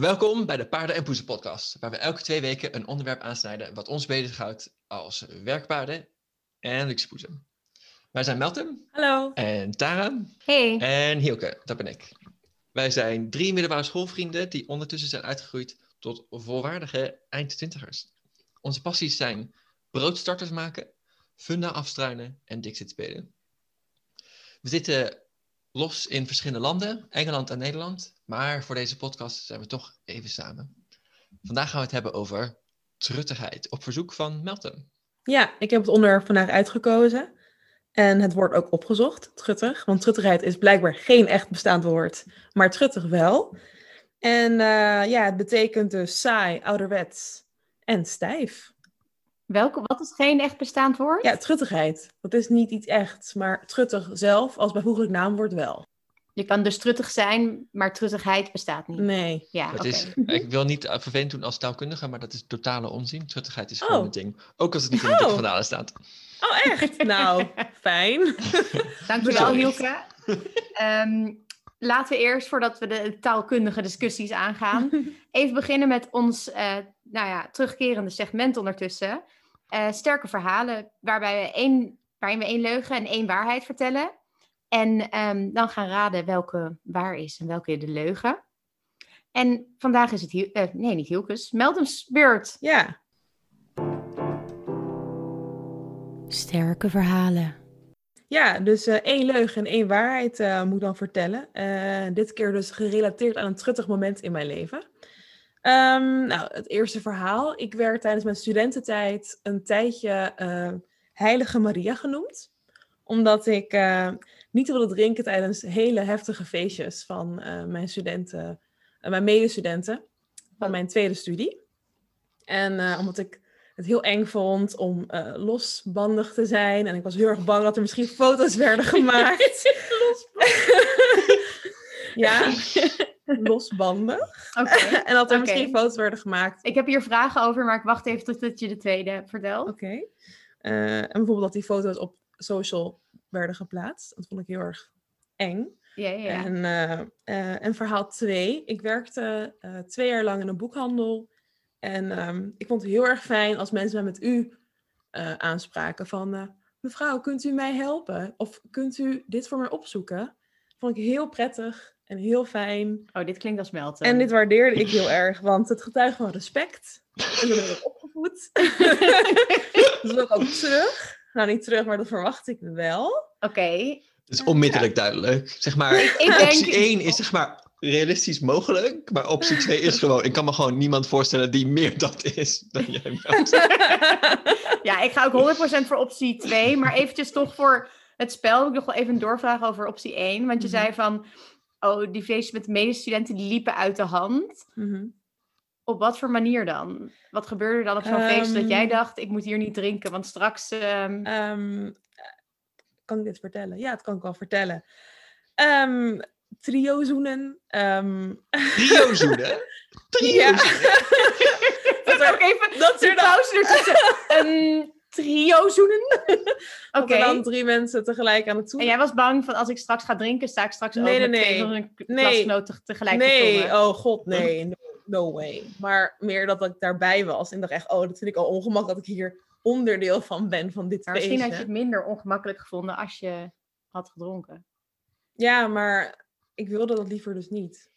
Welkom bij de Paarden en Poezen podcast, waar we elke twee weken een onderwerp aansnijden wat ons bezighoudt als werkpaarden en luxe poezen. Wij zijn Meltem. Hallo. En Tara. Hey. En Hielke, dat ben ik. Wij zijn drie middelbare schoolvrienden die ondertussen zijn uitgegroeid tot volwaardige eindtwintigers. Onze passies zijn broodstarters maken, funda afstruinen en Dixit spelen. We zitten los in verschillende landen, Engeland en Nederland, maar voor deze podcast zijn we toch even samen. Vandaag gaan we het hebben over truttigheid op verzoek van Meltem. Ja, ik heb het onderwerp vandaag uitgekozen. En het wordt ook opgezocht, truttig. Want truttigheid is blijkbaar geen echt bestaand woord, maar truttig wel. En uh, ja, het betekent dus saai, ouderwets en stijf. Welke, wat is geen echt bestaand woord? Ja, truttigheid. Dat is niet iets echt, maar truttig zelf als bijvoeglijk naamwoord wel. Je kan dus truttig zijn, maar truttigheid bestaat niet. Nee. Ja, Dat is, ik wil niet vervelend doen als taalkundige, maar dat is totale onzin. Truttigheid is gewoon Oh. een ding. Ook als het niet in de Oh. boek van staat. Oh, echt? nou, fijn. Dankjewel. Hielke. Ehm, laten we eerst, voordat we de taalkundige discussies aangaan, even beginnen met ons eh, nou ja, terugkerende segment ondertussen. Eh, sterke verhalen, waarbij we één, waarin we één leugen en één waarheid vertellen. En ehm, dan gaan raden welke waar is en welke de leugen. En vandaag is het, eh, nee niet Hielkes, Meltem's beurt. Ja, Sterke verhalen. Ja, dus eh, één leugen en één waarheid eh, moet ik dan vertellen. Eh, dit keer dus gerelateerd aan een truttig moment in mijn leven. Ehm, nou, het eerste verhaal. Ik werd tijdens mijn studententijd een tijdje eh, Heilige Maria genoemd. Omdat ik eh, niet wilde drinken tijdens hele heftige feestjes van eh, mijn studenten, mijn medestudenten van mijn tweede studie. En omdat ik het heel eng vond om losbandig te zijn. En ik was heel erg bang dat er misschien foto's werden gemaakt. ja, losbandig. En dat er misschien foto's werden gemaakt. Ik heb hier vragen over, maar ik wacht even tot je de tweede vertelt. Oké. Eh, en bijvoorbeeld dat die foto's op social werden geplaatst. Dat vond ik heel erg eng. Ja, ja, ja. En, eh, eh, en verhaal 2. Ik werkte twee jaar lang in een boekhandel. En ehm, ik vond het heel erg fijn als mensen mij met u aanspraken. Van, mevrouw, kunt u mij helpen? Of kunt u dit voor mij opzoeken? Vond ik heel prettig en heel fijn. Oh, dit klinkt als melten. En dit waardeerde ik heel erg, want het getuigt van respect. Ik ben ook opgevoed. dat wil ik ook terug. Nou, niet terug, maar dat verwacht ik wel. Oké. Het is onmiddellijk duidelijk. Zeg maar, Ik denk- optie 1 is zeg maar realistisch mogelijk, maar optie 2 is gewoon, ik kan me gewoon niemand voorstellen die meer dat is dan jij bent. Ja, ik ga ook 100% voor optie 2. Maar eventjes toch voor het spel wil ik nog wel even een doorvraag over optie 1. Want je Mhm. zei van, oh, die feestjes met de medestudenten die liepen uit de hand. Mhm. Op wat voor manier dan? Wat gebeurde er dan op zo'n feest dat jij Ehm. dacht, ik moet hier niet drinken, want straks... ehm, Ehm, kan ik dit vertellen? Ja, het kan ik wel vertellen. Ehm trio zoenen. ehm, Trio zoenen? Trio Ja. dat er, ook even dat de er pauze ertussen. Trio zoenen? Oké. dan drie mensen tegelijk aan het En zoenen. jij was bang van als ik straks ga drinken, sta ik straks Nee, ook met nee, nee. van een Nee. tegelijk te Nee, oh god, nee. No, no way. Maar meer dat ik daarbij was. En dacht echt, oh, dat vind ik al ongemakkelijk dat ik hier onderdeel van ben, van dit Maar misschien had je het minder ongemakkelijk gevonden als je had gedronken. Ja, maar ik wilde dat liever dus niet.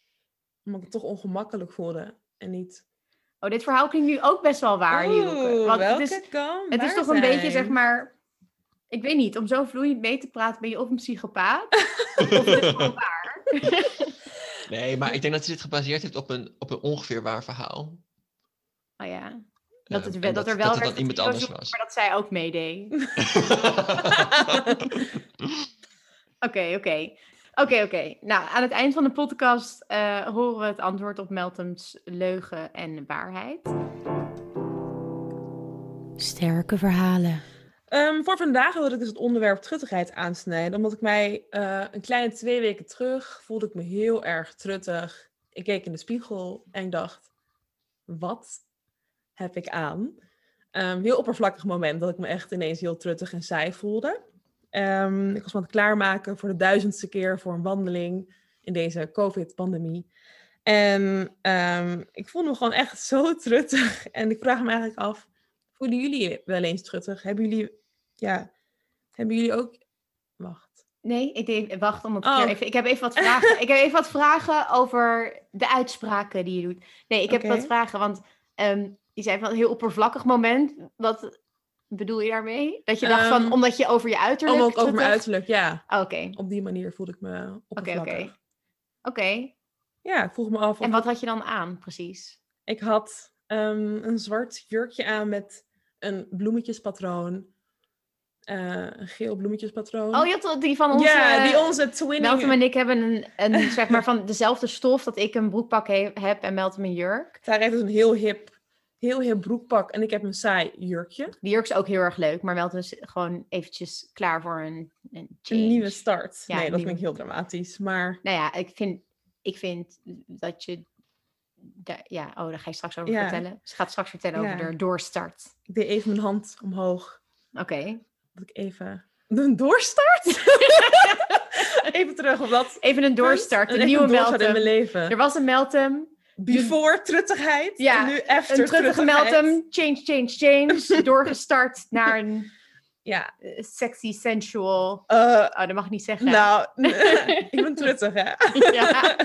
Omdat ik het toch ongemakkelijk voelde. En niet... Oh, dit verhaal klinkt nu ook best wel waar. Oeh, Want welke het is, kan het is toch een beetje, zeg maar... Ik weet niet, om zo vloeiend mee te praten ben je of een psychopaat, of het is gewoon waar. Nee, maar ik denk dat ze dit gebaseerd heeft op een, op een ongeveer waar verhaal. Oh ja, dat, Eh, het, dat er wel dat werd iemand anders was. Maar dat zij ook meedeed. Oké, oké. Oké, oké. Nou, aan het eind van de podcast eh, horen we het antwoord op Meltem's leugen en waarheid. Sterke verhalen. Ehm, voor vandaag wilde ik dus het onderwerp truttigheid aansnijden. Omdat ik mij eh, een kleine twee weken terug voelde ik me heel erg truttig. Ik keek in de spiegel en ik dacht, wat heb ik aan? Ehm, heel oppervlakkig moment dat ik me echt ineens heel truttig en saai voelde. Ehm, ik was me aan het klaarmaken voor de duizendste keer voor een wandeling in deze COVID-pandemie. En ehm, ik voelde me gewoon echt zo truttig. En ik vraag me eigenlijk af, voelen jullie wel eens truttig? Hebben jullie, ja, hebben jullie ook... Wacht. Nee, ik deed, wacht om het Oh. even. Ik heb even wat vragen. ik heb even wat vragen over de uitspraken die je doet. Nee, ik heb wat vragen, want ehm, je zei van een heel oppervlakkig moment. Wat bedoel je daarmee? Dat je dacht van, Ehm, omdat je over je uiterlijk. Oh, ook over mijn uiterlijk, ja. Oh, Oké, Op die manier voelde ik me oké. oppervlakkig. Oké. Ja, ik vroeg me af. En wat had je dan aan, precies? Ik had ehm, een zwart jurkje aan met een bloemetjespatroon. Eh, een geel bloemetjespatroon. Oh, je had die van onze... ja, die onze twinning. Meltem en ik hebben een, een zeg maar van dezelfde stof dat ik een broekpak he- heb en Meltem een jurk. Daar heeft dus een heel hip, heel hip broekpak en ik heb een saai jurkje. Die jurk is ook heel erg leuk, maar Meltem is gewoon eventjes klaar voor een, een, nieuwe start. Ja, nee, dat nieuwe- vind ik heel dramatisch. Maar Nou ja, ik vind, ik vind dat je... ja, oh, daar ga je straks over Ja. vertellen. Ze gaat straks vertellen Ja. over de doorstart. ik deed even mijn hand omhoog. Oké. Dat ik even... Een doorstart? even terug op dat. Even een doorstart, Een een nieuwe in Meltem. mijn leven. Er was een Meltem, Before truttigheid. Ja, en nu after een truttigheid. Meltem, change, change, change. doorgestart naar een Ja. eh, sexy, sensual... eh, Oh, dat mag ik niet zeggen. Nou, ik ben truttig, hè? Ja.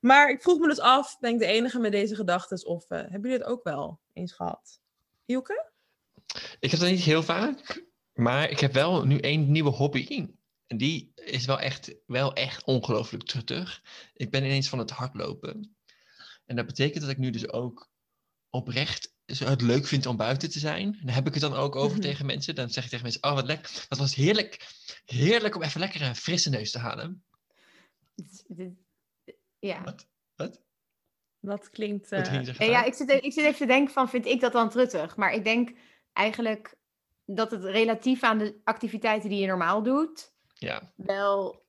maar ik vroeg me dus af, ben ik de enige met deze gedachten, of eh, hebben jullie het ook wel eens gehad? Hielke? Ik heb dat niet heel vaak, maar ik heb wel nu één nieuwe hobby. En die is wel echt, wel echt ongelooflijk truttig. Ik ben ineens van het hardlopen. En dat betekent dat ik nu dus ook oprecht het leuk vind om buiten te zijn. En daar heb ik het dan ook over Mhm. tegen mensen. Dan zeg ik tegen mensen, oh wat lekker. Dat was heerlijk. Heerlijk om even lekker een frisse neus te halen. Ja. Wat? Dat klinkt... Wat eh? Ja, ik zit, ik zit even te denken van, vind ik dat dan truttig? Maar ik denk eigenlijk dat het relatief aan de activiteiten die je normaal doet, ja. wel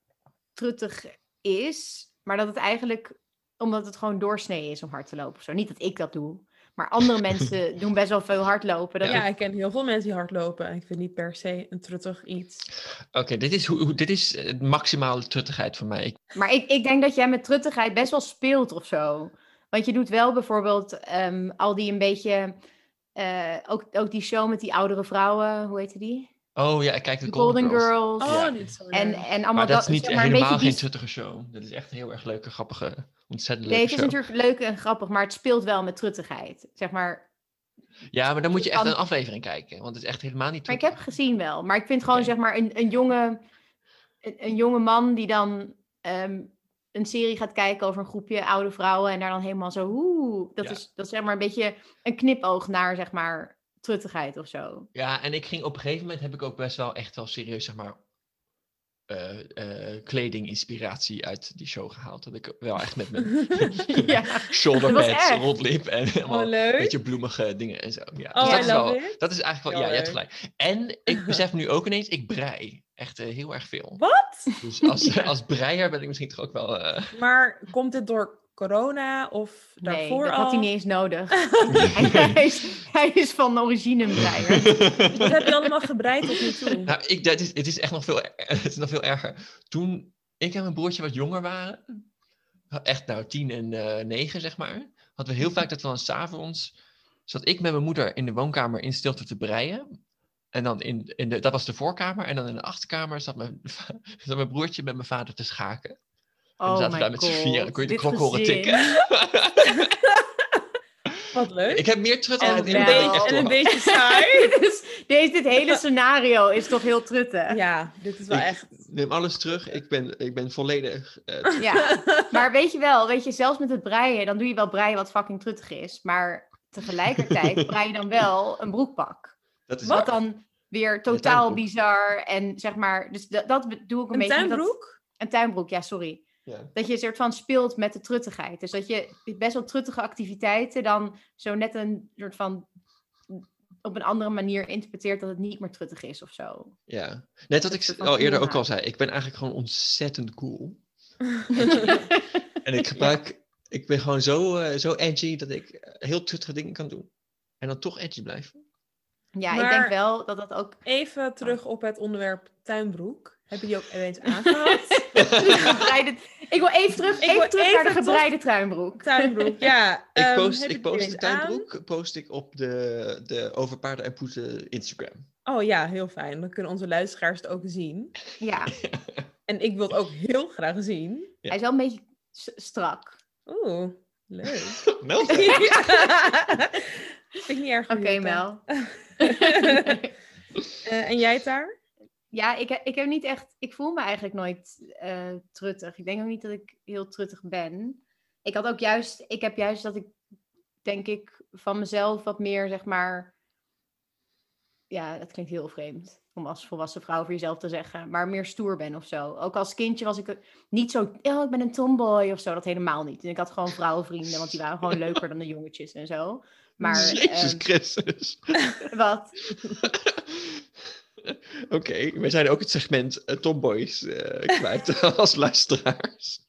truttig is. Maar dat het eigenlijk, omdat het gewoon doorsnee is om hard te lopen of zo. Niet dat ik dat doe, maar andere mensen doen best wel veel hardlopen. Dat ja, ik- ik ken heel veel mensen die hardlopen. En ik vind niet per se een truttig iets. Oké, dit is, hoe, hoe- dit is eh, maximale truttigheid voor mij. Maar ik, ik denk dat jij met truttigheid best wel speelt of zo. Want je doet wel bijvoorbeeld ehm, al die een beetje... eh, ook, ook die show met die oudere vrouwen, hoe heette die? Oh ja, ik kijk de De Golden Girls. Oh, Ja. dit is zo En, leuk. en allemaal Maar dat is niet zeg maar, een helemaal beetje geen die- truttige show. Dat is echt een heel erg leuke, grappige, ontzettend Nee, het is natuurlijk leuk en grappig, maar het speelt wel met truttigheid. Zeg maar, Ja, maar dan moet je echt kan- een aflevering kijken. Want het is echt helemaal niet maar ik heb gezien wel. Maar ik vind gewoon, zeg maar, een, een, jonge, een, een jonge man die dan ehm, een serie gaat kijken over een groepje oude vrouwen en daar dan helemaal zo, oeh, dat, Ja. is, dat is zeg maar een beetje een knipoog naar, zeg maar, truttigheid of zo. Ja, en ik ging op een gegeven moment heb ik ook best wel echt wel serieus, zeg maar, eh, eh, kledinginspiratie uit die show gehaald. Dat ik wel echt met mijn ja. shoulder Dat was pads echt. rondliep en Oh, een leuk. beetje bloemige dingen en zo. Ja, Oh, dus dat, I is wel, dat is eigenlijk wel, Heel ja, je hebt gelijk. En ik besef nu ook ineens, ik brei. Echt eh, heel erg veel. Wat? Dus als, Ja. als breier ben ik misschien toch ook wel... Maar komt dit door corona of Nee, daarvoor dat al? had hij niet eens nodig. hij, is, hij is van origine een breier. Wat heb je allemaal gebreid tot nu toe? Nou, ik, dat is, het is echt nog veel, het is nog veel erger. Toen ik en mijn broertje wat jonger waren, echt nou tien en eh, negen zeg maar, hadden we heel vaak dat we dan s'avonds, zat ik met mijn moeder in de woonkamer in stilte te breien. En dan in, in de, dat was de voorkamer. En dan in de achterkamer zat mijn, zat mijn broertje met mijn vader te schaken. En dan Oh zaten we my daar met z'n god. vieren. Dan kon je de klok horen tikken. Wat leuk. ik heb meer truttigheid en, in een en een beetje saai. dus deze, dit hele scenario is toch heel truttig. ja, dit is wel Ik echt... neem alles terug. Ik ben, ik ben volledig... eh, Ja, maar weet je wel, weet je, zelfs met het breien, dan doe je wel breien wat fucking truttig is. Maar tegelijkertijd brei je dan wel een broekpak. dat is Wat dan weer totaal bizar en zeg maar, dus dat, dat doe ik een, Een beetje. dat- tuinbroek? een tuinbroek, ja, sorry. Ja. Dat je een soort van speelt met de truttigheid. Dus dat je best wel truttige activiteiten dan zo net een soort van op een andere manier interpreteert dat het niet meer truttig is of zo. Ja, net wat ik al eerder ook al zei. Ik ben eigenlijk gewoon ontzettend cool. En ik gebruik... Ik ben gewoon zo, eh, zo edgy dat ik heel truttige dingen kan doen. En dan toch edgy blijven. Ja, ik denk wel dat dat ook... Even terug op het onderwerp tuinbroek. Heb je die ook eens aangehad? gebreide... Ik wil even terug, Ik even wil terug naar de gebreide tuinbroek. tuinbroek, ja. Ik Ehm, post, ik post de tuinbroek post ik op de, de Over Paarden en Poeten Instagram. Oh ja, heel fijn. Dan kunnen onze luisteraars het ook zien. Ja, En ik wil het ook heel graag zien. Ja. hij is wel een beetje strak. Oeh, leuk. Meld Vind ik niet erg. Oké, Jutta. Mel. Eh, en jij daar? Ja, ik, ik heb niet echt... Ik voel me eigenlijk nooit eh, truttig. Ik denk ook niet dat ik heel truttig ben. Ik had ook juist... Ik heb juist dat ik, denk ik, van mezelf wat meer, zeg maar... Ja, dat klinkt heel vreemd om als volwassen vrouw voor jezelf te zeggen. Maar meer stoer ben of zo. Ook als kindje was ik niet zo... Oh, ik ben een tomboy of zo. Dat helemaal niet. En ik had gewoon vrouwenvrienden, want die waren gewoon leuker dan de jongetjes en zo. Maar... Jezus ehm, Christus. wat? Oké, wij zijn ook het segment eh, Tomboys eh, kwijt als luisteraars.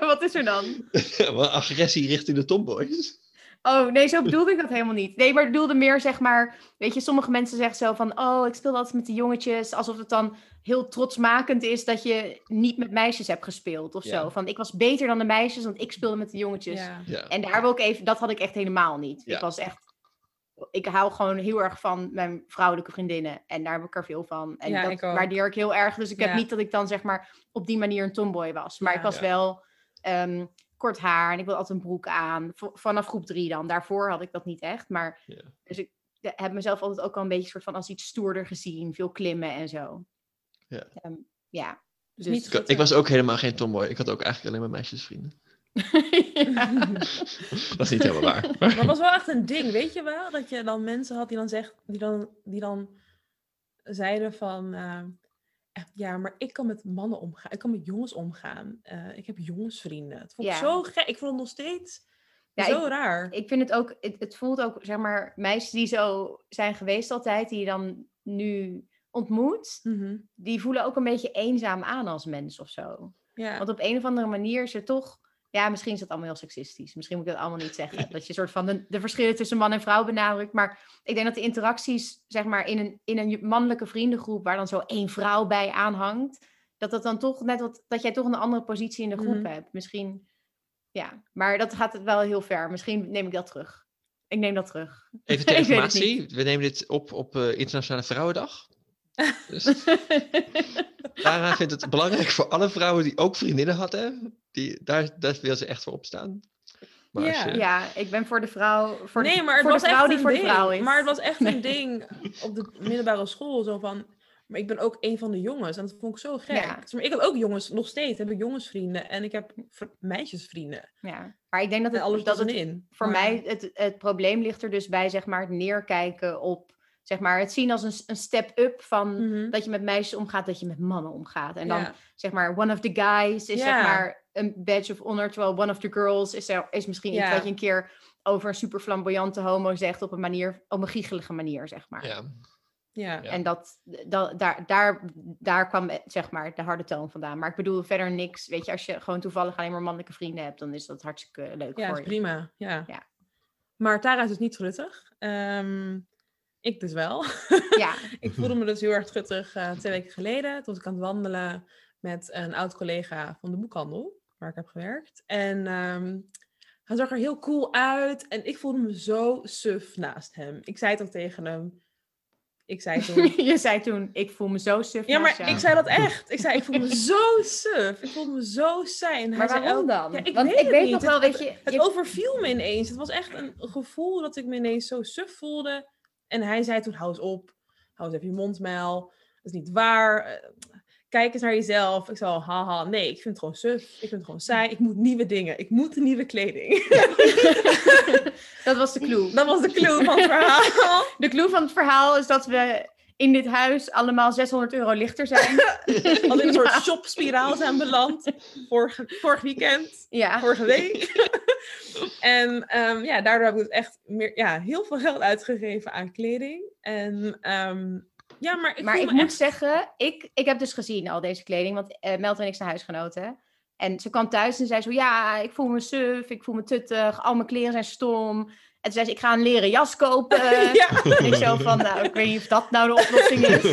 wat is er dan? Agressie richting de Tomboys. Oh, nee, zo bedoelde ik dat helemaal niet. Nee, maar ik bedoelde meer, zeg maar... Weet je, sommige mensen zeggen zo van... Oh, ik speel altijd met de jongetjes. Alsof het dan heel trotsmakend is dat je niet met meisjes hebt gespeeld of Ja. zo. Van, ik was beter dan de meisjes, want ik speelde met de jongetjes. Ja. Ja. En daar wil ik even... Dat had ik echt helemaal niet. Ja. Ik was echt... Ik hou gewoon heel erg van mijn vrouwelijke vriendinnen. En daar heb ik er veel van. En Ja, dat ik ook. waardeer ik heel erg. Dus ik heb niet dat ik dan zeg maar op die manier een tomboy was. Maar Ja. ik was Ja. wel ehm, kort haar en ik wilde altijd een broek aan. V- vanaf groep drie dan. Daarvoor had ik dat niet echt. Maar Ja. dus ik heb mezelf altijd ook wel een beetje soort van als iets stoerder gezien. Veel klimmen en zo. Ja. Ehm, ja. Dus Dus- niet Ik, ik was ook helemaal geen Tomboy. Ik had ook eigenlijk alleen maar meisjesvrienden. Ja. Dat is niet helemaal waar. Maar het was wel echt een ding, weet je wel? Dat je dan mensen had die dan, zegt, die dan, die dan zeiden van... eh, echt, ja, maar ik kan met mannen omgaan. Ik kan met jongens omgaan. Eh, ik heb jongensvrienden. Het vond ik Ja. zo gek. Ik vond het nog steeds Ja, zo raar. Ik vind het ook, het, het voelt ook, zeg maar, meisjes die zo zijn geweest altijd, die je dan nu ontmoet, Mhm. die voelen ook een beetje eenzaam aan als mens of zo. Ja. Want op een of andere manier is er toch, ja, misschien is dat allemaal heel seksistisch. Misschien moet ik dat allemaal niet zeggen. Dat je soort van de, de verschillen tussen man en vrouw benadrukt. Maar ik denk dat de interacties, zeg maar, in een, in een mannelijke vriendengroep, waar dan zo één vrouw bij aanhangt, dat dat dan toch net wat, dat jij toch een andere positie in de groep Mhm. hebt. Misschien, ja, maar dat gaat wel heel ver. Misschien neem ik dat terug. Ik neem dat terug. Even ter het informatie. We nemen dit op op eh, Internationale Vrouwendag. Dus Tara vindt het belangrijk voor alle vrouwen die ook vriendinnen hadden. Die, daar, daar wil ze echt voor opstaan. Maar Ja. je- ja, ik ben voor de vrouw, voor de, nee, maar het voor was de vrouw echt die voor ding. de vrouw is. Maar het was echt Nee. een ding op de middelbare school. Zo van, maar ik ben ook een van de jongens. En dat vond ik zo gek. Ja. Dus, Maar ik heb ook jongens, nog steeds heb ik jongensvrienden. En ik heb meisjesvrienden. Ja, maar ik denk dat En het, alles dat het in. voor Maar- mij, het, het probleem ligt er dus bij, zeg maar, het neerkijken op, zeg maar, het zien als een, een step-up van Mhm. dat je met meisjes omgaat, dat je met mannen omgaat. En dan, Ja. zeg maar, one of the guys is, zeg Ja. maar, een badge of honor, terwijl one of the girls is, er, is misschien iets Ja. wat je een keer over een super flamboyante homo zegt op een manier, op een giechelige manier, zeg maar. ja. Ja. Ja. En dat, dat, daar, daar, daar kwam zeg maar de harde toon vandaan. Maar ik bedoel verder niks. Weet je, als je gewoon toevallig alleen maar mannelijke vrienden hebt, dan is dat hartstikke leuk Ja, voor is je. prima. Ja. Ja. Maar Tara is dus niet truttig. Ehm, ik dus wel. Ja, ik voelde me dus heel erg truttig eh, twee weken geleden. Toen was ik aan het wandelen met een oud collega van de boekhandel, waar ik heb gewerkt. En ehm, hij zag er heel cool uit. En ik voelde me zo suf naast hem. Ik zei het ook tegen hem. Ik zei toen... je zei toen, ik voel me zo suf Ja, maar jou. ik zei dat echt. Ik zei, ik voel me zo suf. Ik voelde me zo saai. Hij Maar zei waarom dan? Ja, ik Want weet ik het weet nog wel, weet je... Het je- overviel me ineens. Het was echt een gevoel dat ik me ineens zo suf voelde. En hij zei toen, hou eens op. Hou eens even je mondmijl. Dat is niet waar. Eh, Kijk eens naar jezelf. Ik zo, haha, nee, ik vind het gewoon suf. Ik vind het gewoon saai. Ik moet nieuwe dingen. Ik moet nieuwe kleding. dat was de clue. dat was de clue van het verhaal. De clue van het verhaal is dat we in dit huis allemaal 600 euro lichter zijn. Als in een soort shopspiraal zijn beland. Vorig, vorig weekend. Ja, vorige week. en ehm, ja, daardoor heb ik dus echt meer, ja, heel veel geld uitgegeven aan kleding. En ehm, ja, maar ik maar moet zeggen, ik, ik heb dus gezien al deze kleding, want eh Meld en ik zijn huisgenoten. En ze kwam thuis en zei zo, ja, ik voel me suf, ik voel me tuttig, al mijn kleren zijn stom. En toen zei ze, ik ga een leren jas kopen. ja. En ik zo van, nou, ik weet niet of dat nou de oplossing is.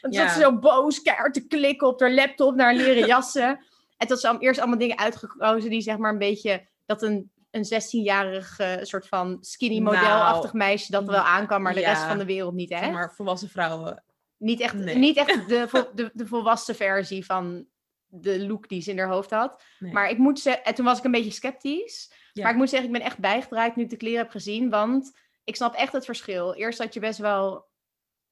Dan Ja. zat ze zo boos, keihard te klikken op haar laptop naar leren jassen. En toen had ze al- eerst allemaal dingen uitgekozen die zeg maar een beetje, dat een, een 16-jarig eh, soort van skinny Nou, modelachtig meisje dat wel aan kan, maar de ja. rest van de wereld niet, hè? Zeg maar volwassen vrouwen. Niet echt, Nee. niet echt de, de, de volwassen versie van de look die ze in haar hoofd had. Nee. Maar ik moet zeggen, en toen was ik een beetje sceptisch. Ja. Maar ik moet zeggen, ik ben echt bijgedraaid nu ik de kleren heb gezien. Want ik snap echt het verschil. Eerst dat je best wel,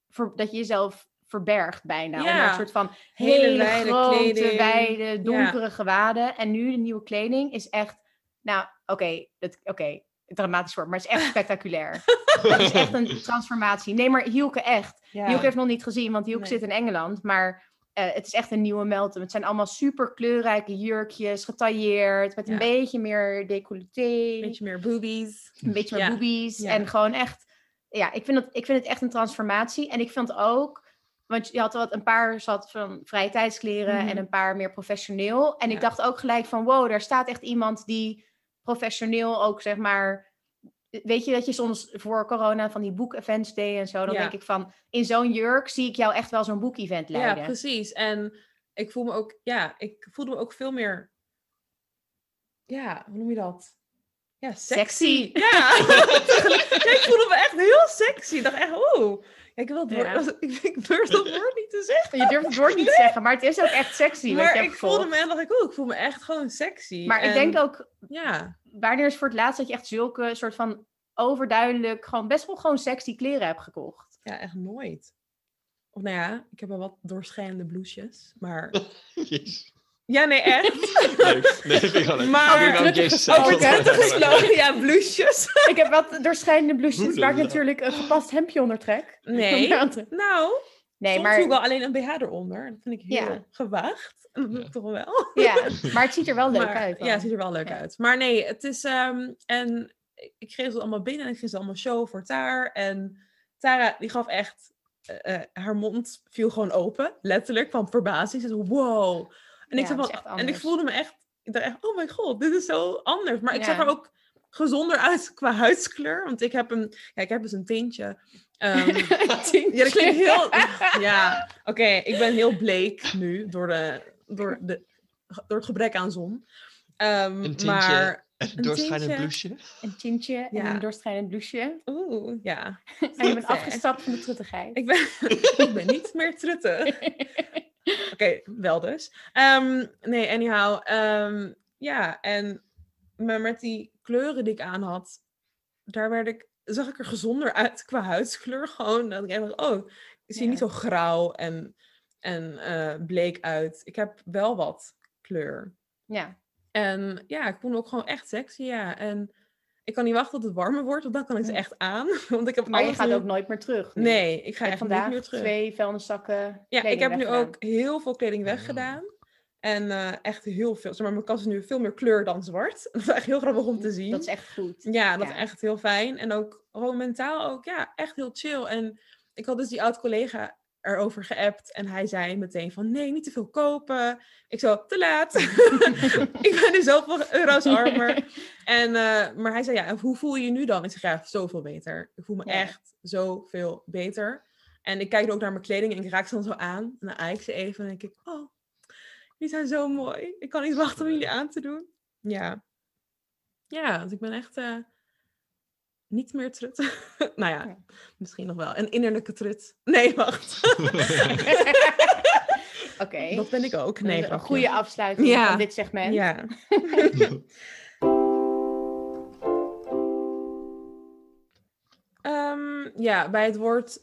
ver- dat je jezelf verbergt bijna. Ja. Een soort van Hele hele, wijde grote, kleding. wijde, donkere gewaden. En nu de nieuwe kleding is echt, nou oké, dat oké, dramatisch woord, maar het is echt spectaculair. het is echt een transformatie. Nee, maar Hielke echt. Ja. Hielke heeft nog niet gezien, want Hielke Nee. zit in Engeland. Maar het is echt een nieuwe Meltem. Het zijn allemaal super kleurrijke jurkjes, getailleerd, met een Ja. beetje meer decolleté, Een beetje meer boobies. een beetje meer Ja. boobies. Ja. En gewoon echt, ja, ik vind, het, ik vind het echt een transformatie. En ik vind ook, want je had wat een paar zat van vrije tijdskleren Mhm. en een paar meer professioneel. En ik dacht ook gelijk van, wow, daar staat echt iemand die professioneel ook, zeg maar... Weet je dat je soms voor corona van die boek-events deed en zo? Dan Ja. denk ik van, in zo'n jurk zie ik jou echt wel zo'n boek-event Ja, leiden. precies. En ik voel me ook, ja, ik voelde me ook veel meer, ja, hoe noem je dat? Ja, sexy. Sexy. Ja. Ja, ik voelde me echt heel sexy. Ik dacht echt, oeh. Ik wil het Ja. ik, ik durf dat woord niet te zeggen. Je durft het woord niet te zeggen, maar het is ook echt sexy. wat je Maar hebt ik voelde me en dacht ik, oeh, ik voel me echt gewoon sexy. Maar ik En denk ook, Ja, wanneer is voor het laatst dat je echt zulke soort van overduidelijk, gewoon best wel gewoon sexy kleren hebt gekocht? ja, echt nooit. Of nou ja, ik heb wel wat doorschijnende blouses, maar... Jezus. Ja, nee, echt. Nee, nee, vind ik wel leuk. Maar- Probeer een Jezus te Over zeggen. truttig Gesloten, ja, blouses. ik heb wat doorschijnende blouses waar ik natuurlijk een gepast hemdje onder trek. Nee. Nou, Nee, soms maar, doe ik wel alleen een BH eronder. Dat vind ik heel Ja. gewaagd. En dat doe ik toch wel. ja, maar het ziet er wel leuk Maar- uit. Ja, het ziet er wel leuk Ja. uit. Maar nee, het is... ehm, en ik- kreeg ze allemaal binnen en ik ging ze allemaal show voor Taar. En Tara, die gaf echt... eh, eh, haar mond viel gewoon open, letterlijk, van verbazing. Ze zei, wow. En, ik Ja, van, en ik voelde me echt... Ik dacht echt, oh my god, dit is zo anders. Maar ik zag er ook gezonder uit qua huidskleur. Want ik heb een... Ja, ik heb dus een tintje. ehm, ja, dat klinkt heel... Ja, oké. ik ben heel bleek nu door, de, door, de, door het gebrek aan zon. Ehm, Een tintje. maar... Een Een doorschijnend blouseje. Een tintje en Ja. een doorschijnend blouseje. Oeh, ja. En je bent afgestapt van de truttigheid. Ik ben, ik ben niet meer trutte. Oké, wel dus. Ehm, nee, anyhow. ehm, ja, en maar met die kleuren die ik aan had, daar werd ik, zag ik er gezonder uit qua huidskleur. Gewoon dat ik echt dacht, oh, ik zie Ja. niet zo grauw en, en eh, bleek uit. Ik heb wel wat kleur. Ja, En ja, ik me ook gewoon echt sexy, ja. En ik kan niet wachten tot het warmer wordt, want dan kan ik ze echt aan. Want ik heb maar je gaat nu- ook nooit meer terug. nu. Nee, ik ga echt vandaag niet meer terug. twee vuilniszakken Ja, ik heb nu ook heel veel kleding weggedaan. En eh, echt heel veel. Zeg maar, mijn kast is nu veel meer kleur dan zwart. Dat is echt heel grappig om te zien. Dat is echt goed. Ja, dat ja. is echt heel fijn. En ook gewoon mentaal ook, ja, echt heel chill. En ik had dus die oud-collega erover geappt. En hij zei meteen van, nee, niet te veel kopen. Ik zo, te laat. ik ben nu zoveel euro's armer. En, eh, maar hij zei, ja, en hoe voel je je nu dan? Ik zeg, ja, zoveel beter. Ik voel me Ja. echt zoveel beter. En ik kijk ook naar mijn kleding en ik raak ze dan zo aan. En dan eik ze even en denk ik, oh, die zijn zo mooi. Ik kan niet wachten om jullie aan te doen. Ja. Ja, dus ik ben echt eh, niet meer trut. nou ja, Ja. misschien nog wel. Een innerlijke trut. Nee, wacht. Oké. Dat ben ik ook. Nee, een goede afsluiting Ja. van dit segment. Ja. Ehm, ja, bij het woord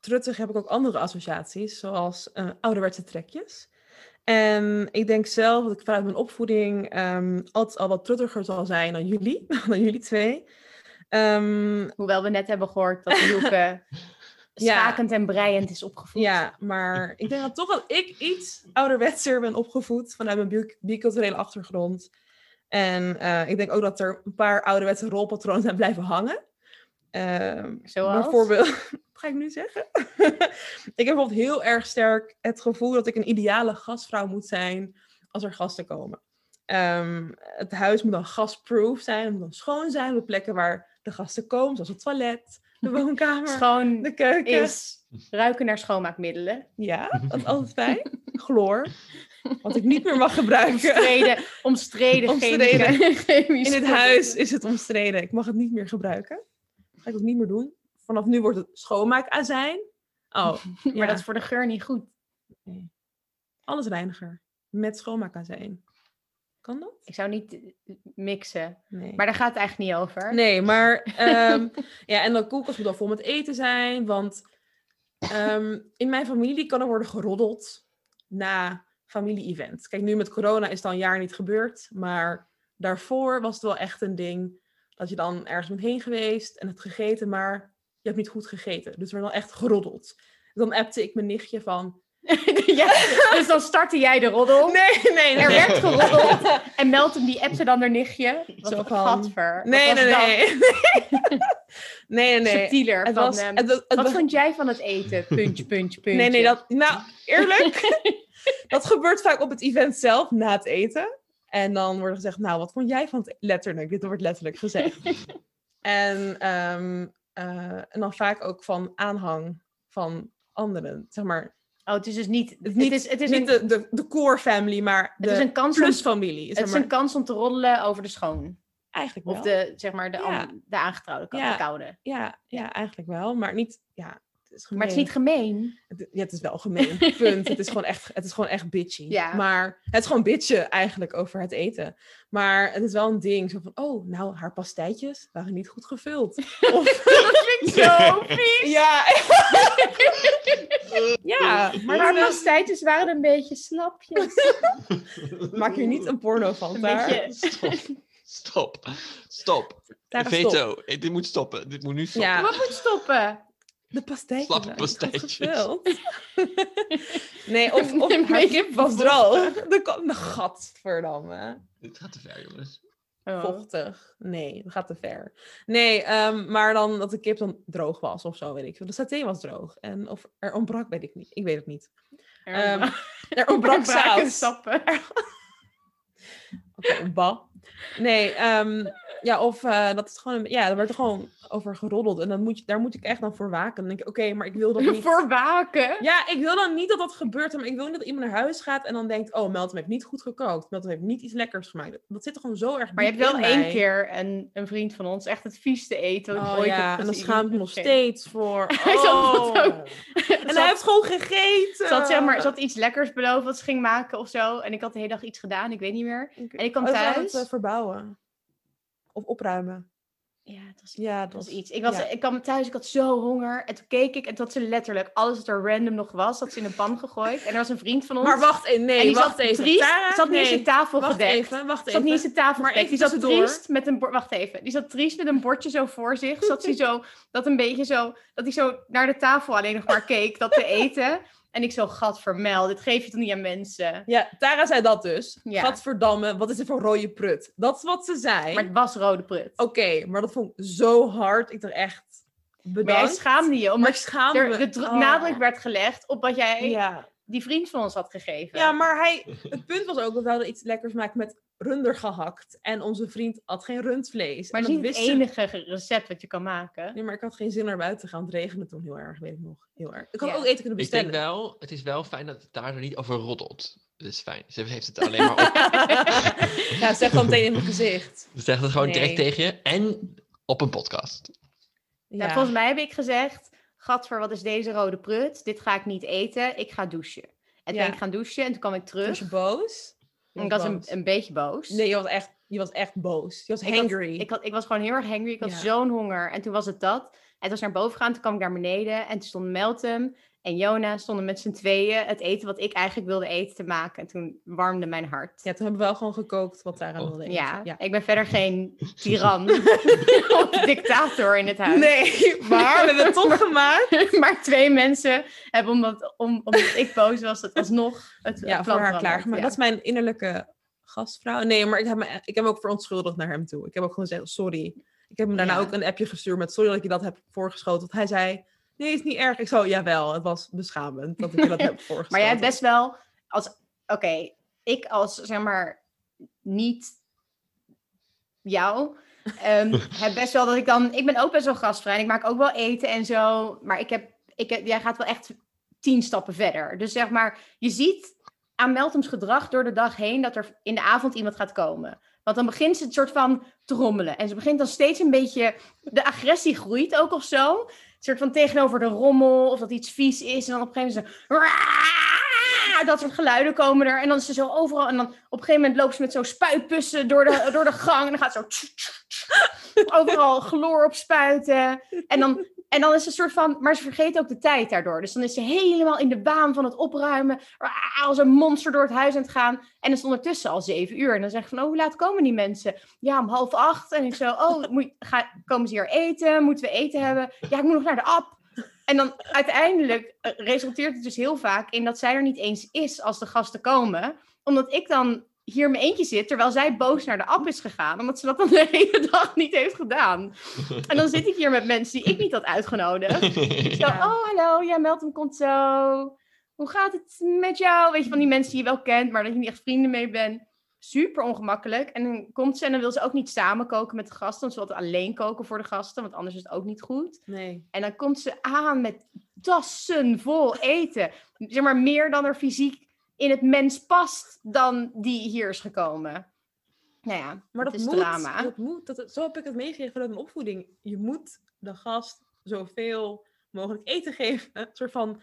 truttig heb ik ook andere associaties, zoals eh, ouderwetse trekjes. En ik denk zelf dat ik vanuit mijn opvoeding ehm, altijd al wat truttiger zal zijn dan jullie, dan jullie twee. Ehm, Hoewel we net hebben gehoord dat Ja. schakend en breiend is opgevoed. ja, maar ik denk dat toch dat ik iets ouderwetser ben opgevoed vanuit mijn bi- biculturele achtergrond. En eh, ik denk ook dat er een paar ouderwetse rolpatronen zijn blijven hangen. Ehm, Zoals? Bijvoorbeeld ga ik nu zeggen? ik heb bijvoorbeeld heel erg sterk het gevoel dat ik een ideale gastvrouw moet zijn als er gasten komen. Ehm, het huis moet dan gasproof zijn, het moet dan schoon zijn op plekken waar de gasten komen, zoals het toilet, de woonkamer, Schoon de keuken. is ruiken naar schoonmaakmiddelen. Ja, dat is altijd fijn. Chloor, wat ik niet meer mag gebruiken. Omstreden, omstreden, Omstreden. In het huis is het omstreden. Ik mag het niet meer gebruiken. Ga ik ook niet meer doen. Vanaf nu wordt het schoonmaakazijn. Oh, Maar ja. dat is voor de geur niet goed. alles reiniger. Met schoonmaakazijn. Kan dat? Ik zou niet eh, mixen. Nee. Maar daar gaat het eigenlijk niet over. Nee, maar ehm, ja, en de koelkast moet dan vol met eten zijn. Want ehm, in mijn familie kan er worden geroddeld na familie-event. Kijk, nu met corona is het al een jaar niet gebeurd. Maar daarvoor was het wel echt een ding dat je dan ergens bent heen geweest en het gegeten, maar je hebt niet goed gegeten. Dus er werd dan echt geroddeld. Dan appte ik mijn nichtje van... ja, dus dan startte jij de roddel. Nee, nee, Er werd geroddeld. En Meltem die appte dan haar nichtje. Wat een van- gadver. Wat Nee, nee, nee. nee, nee, nee. Subtieler. Het van, was, het, het, het wat was- vond jij van het eten? Puntje, puntje, puntje. Nee, nee, dat... Nou, eerlijk. dat gebeurt vaak op het event zelf, na het eten. En dan wordt er gezegd, nou, wat vond jij van het... Letterlijk, dit wordt letterlijk gezegd. en, ehm, eh, en dan vaak ook van aanhang van anderen. Zeg maar, Oh, het is dus niet... het niet, het is, het is niet een, de, de, de core family, maar het de is een kans om, plus familie. het Zeg is een kans om te roddelen over de schoon. Eigenlijk Of wel. de, zeg maar, de, Ja. de aangetrouwde de koude. Ja, ja, eigenlijk wel. Maar niet... Ja, Maar het is niet gemeen. Het, ja, het is wel gemeen. Punt. het, is gewoon echt, het is gewoon echt bitchy. Ja. Maar het is gewoon bitchen eigenlijk over het eten. Maar het is wel een ding. Zo van, oh, nou, haar pastijtjes waren niet goed gevuld. Of, Zo vies. ja. ja, Maar haar pastijtjes waren een beetje slapjes. maak hier niet een porno van, Een daar. beetje... Stop. Stop. Stop. Veto. Eh, Dit moet stoppen. Dit moet nu stoppen. Ja. Wat moet stoppen? De pastijtjes Slappe pastijtjes. nee, of, of haar kip was droog. De, de gadverdamme. Dit gaat te ver, jongens. Oh. vochtig. Nee, dat gaat te ver. Nee, ehm, maar dan dat de kip dan droog was of zo, weet ik. De saté was droog. En of er ontbrak, weet ik niet. Ik weet het niet. Ehm, er ontbrak saus. sappen. Oké, ba. Nee, ehm, ja, of eh, dat is gewoon, een, ja, er werd er gewoon over geroddeld. En dan moet je, daar moet ik echt dan voor waken. Dan denk ik, oké, maar ik wil dat niet. Voor waken. Ja, ik wil dan niet dat dat gebeurt. Maar ik wil niet dat iemand naar huis gaat en dan denkt, oh, Meltem heeft niet goed gekookt. Meltem heeft niet iets lekkers gemaakt. Dat zit er gewoon zo erg Maar je hebt wel één mij. keer een, een vriend van ons echt het vieste eten. Oh ooit ja, en dan schaam ik me nog steeds voor. Hij zat Oh. dat ook. En hij heeft gewoon gegeten. Ze had, zeg maar, ze had iets lekkers beloofd wat ze ging maken of zo. En ik had de hele dag iets gedaan, ik weet niet meer. En ik kwam Oh, thuis. het eh, verbouwen. Of opruimen. Ja, het was, Ja, het was iets. Ik, was, ja. ik kwam thuis, ik had zo honger. En toen keek ik en toen had ze letterlijk alles wat er random nog was, had ze in een pan gegooid. En er was een vriend van ons. Maar wacht even, en nee, die wacht zat even. triest. Tara, zat niet eens nee. in tafel Wacht gedekt. even, wacht Die even. zat niet eens in tafel Maar gedekt. Die even zat triest met een bord. Wacht even. Die zat triest met een bordje zo voor zich. Zat hij zo, dat een beetje zo, dat hij zo naar de tafel alleen nog maar keek, dat te eten. En ik zo, gadvermel, dit geef je toch niet aan mensen? Ja, Tara zei dat dus. Ja. Gadverdamme, wat is dit voor rode prut? Dat is wat ze zei. Maar het was rode prut. Oké, maar dat vond ik zo hard. Ik dacht echt, maar jij bedankt. schaamde je, omdat schaamde er de Oh. nadruk werd gelegd op wat jij Ja. die vriend van ons had gegeven. ja, maar hij, het punt was ook dat we hadden iets lekkers maken met runder gehakt. En onze vriend had geen rundvlees. Maar is dat niet het ze- enige ge- recept wat je kan maken. Nee, maar ik had geen zin naar buiten te gaan. Het regende toen heel erg, weet ik nog. Heel erg. Ik had Ja. ook eten kunnen Ik bestellen. denk wel, het is wel fijn dat het daar niet over roddelt. Dat is fijn. Ze heeft het alleen maar op. ja, zeg dan meteen in mijn gezicht. Ze zegt het gewoon Nee. direct tegen je. En op een podcast. Ja. Ja, volgens mij heb ik gezegd, gadver, wat is deze rode prut? Dit ga ik niet eten, ik ga douchen. En toen Ja. ben ik gaan douchen en toen kwam ik terug. Was je boos? Ik was een, beetje boos. Nee, je was echt, je was echt boos. Je was Ik had- hangry. Ik, had, ik was gewoon heel erg hangry. Ik had Ja. zo'n honger. En toen was het dat. En toen was naar boven gegaan. Toen kwam ik naar beneden. En toen stonden Meltem en Jona stonden met z'n tweeën het eten wat ik eigenlijk wilde eten te maken. En toen warmde mijn hart. Ja, toen hebben we wel gewoon gekookt wat Tara Oh. wilde eten. Ja, ja. ik ben verder geen tiran of dictator in het huis. Nee, maar we hebben het toch gemaakt. maar twee mensen hebben, omdat, om, omdat ik boos was, het alsnog het Ja, voor haar klaargemaakt. Ja. Dat is mijn innerlijke gastvrouw. Nee, maar ik heb, me, ik heb me ook verontschuldigd naar hem toe. Ik heb ook gewoon gezegd, sorry. Ik heb hem daarna Ja. ook een appje gestuurd met sorry dat ik je dat heb voorgeschoten. Want hij zei, Nee, is niet erg. Ik zo, jawel, het was beschamend dat ik je dat heb voorgesteld. Maar jij hebt best wel als. Oké, ik als zeg maar niet jou. ehm, heb best wel dat ik dan. Ik ben ook best wel gastvrij. En ik maak ook wel eten en zo. Maar ik heb. Ik heb jij gaat wel echt tien stappen verder. Dus zeg maar, je ziet aan Meltums gedrag door de dag heen dat er in de avond iemand gaat komen. Want dan begint ze het soort van te rommelen. En ze begint dan steeds een beetje. De agressie groeit ook of zo. Soort van tegenover de rommel. Of dat iets vies is. En dan op een gegeven moment. Zo, dat soort geluiden komen er. En dan is ze zo overal. En dan op een gegeven moment loopt ze met zo'n spuitpussen door de, door de gang. En dan gaat ze zo. Overal chloor op spuiten. En dan, en dan is een soort van. Maar ze vergeet ook de tijd daardoor. Dus dan is ze helemaal in de baan van het opruimen. Als een monster door het huis aan het gaan. En dan is ondertussen al zeven uur. En dan zeg ik van, oh, hoe laat komen die mensen? Ja, om half acht. En ik zo, oh, moet, komen ze hier eten? Moeten we eten hebben? Ja, ik moet nog naar de app. En dan uiteindelijk eh, resulteert het dus heel vaak in dat zij er niet eens is als de gasten komen. Omdat ik dan hier in mijn eentje zit, terwijl zij boos naar de app is gegaan. Omdat ze dat dan de hele dag niet heeft gedaan. En dan zit ik hier met mensen die ik niet had uitgenodigd. Zo, Ja. oh hallo, ja, Meltem komt zo. Hoe gaat het met jou? Weet je, van die mensen die je wel kent, maar dat je niet echt vrienden mee bent. Super ongemakkelijk. En dan komt ze en dan wil ze ook niet samen koken met de gasten. Want ze wil alleen koken voor de gasten, want anders is het ook niet goed. Nee. En dan komt ze aan met tassen vol eten. Zeg maar meer dan er fysiek in het mens past dan die hier is gekomen. Nou ja, Maar dat is moet, drama. dat moet. Dat, zo heb ik het meegekregen vanuit mijn opvoeding. Je moet de gast zoveel mogelijk eten geven. Een soort van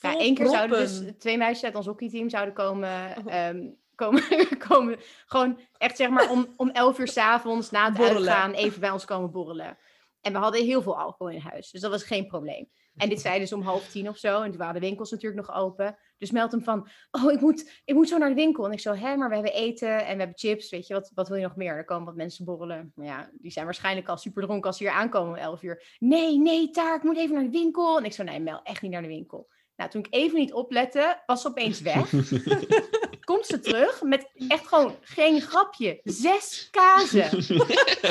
Ja, één keer zouden dus twee meisjes uit ons hockeyteam zouden komen, Oh. ehm, komen, komen. Gewoon echt zeg maar om, om elf uur s'avonds na het Borrelen. uitgaan even bij ons komen borrelen. En we hadden heel veel alcohol in huis, dus dat was geen probleem. En dit zei dus om half tien of zo. En toen waren de winkels natuurlijk nog open. Dus meldt hem van, oh, ik moet, ik moet zo naar de winkel. En ik zo, hè, maar we hebben eten en we hebben chips. Weet je, wat, wat wil je nog meer? Er komen wat mensen borrelen. Maar ja, die zijn waarschijnlijk al super dronken als ze hier aankomen om elf uur. Nee, nee, Taar, ik moet even naar de winkel. En ik zo, nee, Mel, echt niet naar de winkel. Nou, toen ik even niet oplette, was ze opeens weg. Komt ze terug met echt gewoon, geen grapje, zes kazen.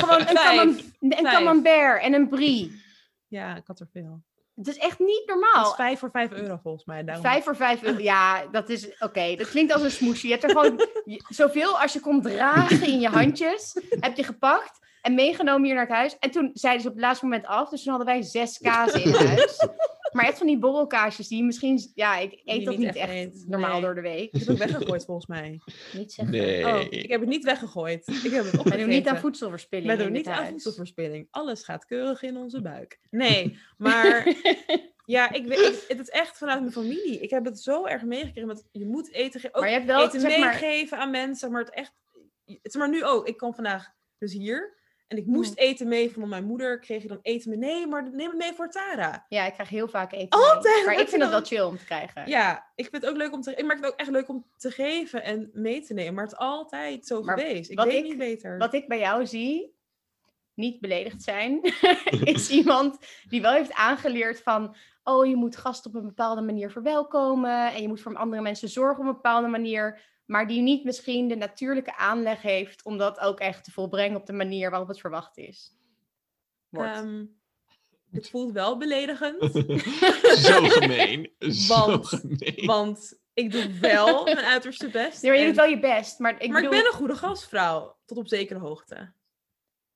gewoon een, Vijf. camem- een Vijf. camembert en een brie. Ja, ik had er veel. Het is echt niet normaal. is vijf voor vijf euro volgens mij. Daarom. Vijf voor vijf euro. Ja, dat is oké. Dat klinkt als een smoesje. Je hebt er gewoon zoveel als je kon dragen in je handjes. Heb je gepakt en meegenomen hier naar het huis. En toen zeiden ze op het laatste moment af. Dus toen hadden wij zes kazen in huis. Maar echt van die borrelkaasjes die misschien... Ja, ik eet dat niet echt normaal Nee. door de week. Ik heb het weggegooid volgens mij. Niet zeggen. Nee. Oh, ik heb het niet weggegooid. Ik heb het opgegeten. doen niet aan voedselverspilling in doen niet aan voedselverspilling. Alles gaat keurig in onze buik. Nee, maar ja, ik weet, het is echt vanuit mijn familie. Ik heb het zo erg meegekregen met je moet eten geven. Ook Maar je hebt wel, eten maar... meegeven aan mensen. Maar het echt, het is maar nu ook. Ik kwam vandaag dus hier en ik moest eten mee van mijn moeder. Kreeg je dan eten mee? Nee, maar neem het mee voor Tara. Ja, ik krijg heel vaak eten. Altijd mee. Maar ik vind dat wel chill om te krijgen. Ja, ik vind het ook leuk om te. Ik maak het ook echt leuk om te geven en mee te nemen. Maar het is altijd zo Maar geweest. Ik weet ik- niet beter. Wat ik bij jou zie, niet beledigd zijn, is iemand die wel heeft aangeleerd van, oh, je moet gasten op een bepaalde manier verwelkomen en je moet voor andere mensen zorgen op een bepaalde manier, maar die niet misschien de natuurlijke aanleg heeft om dat ook echt te volbrengen op de manier waarop het verwacht is. Wordt. Ehm, het voelt wel beledigend. Zo gemeen. Zo Want- gemeen. Want ik doe wel mijn uiterste best. Nee, maar je en- doet wel je best, maar ik maar bedoel, ik ben een goede gastvrouw, tot op zekere hoogte.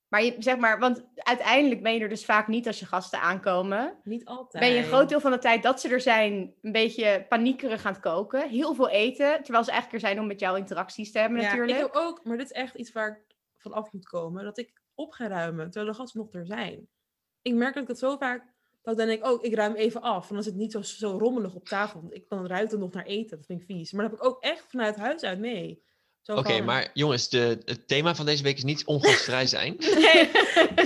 Maar je, zeg maar, want uiteindelijk ben je er dus vaak niet als je gasten aankomen. Niet altijd. Ben je een groot deel van de tijd dat ze er zijn, een beetje paniekerig aan het koken. Heel veel eten, terwijl ze eigenlijk er zijn om met jou interacties te hebben ja, natuurlijk. Ik ook, maar dit is echt iets waar ik van af moet komen. Dat ik op ga ruimen, terwijl de gasten nog er zijn. Ik merk dat ik dat zo vaak, dat ik dan denk, oh, ik ruim even af. Want dan is het niet zo, zo rommelig op tafel. Want ik, dan ruikt het nog naar eten, dat vind ik vies. Maar dat heb ik ook echt vanuit huis uit mee. Oké, maar jongens, de, het thema van deze week is niet ongastvrij zijn. Nee,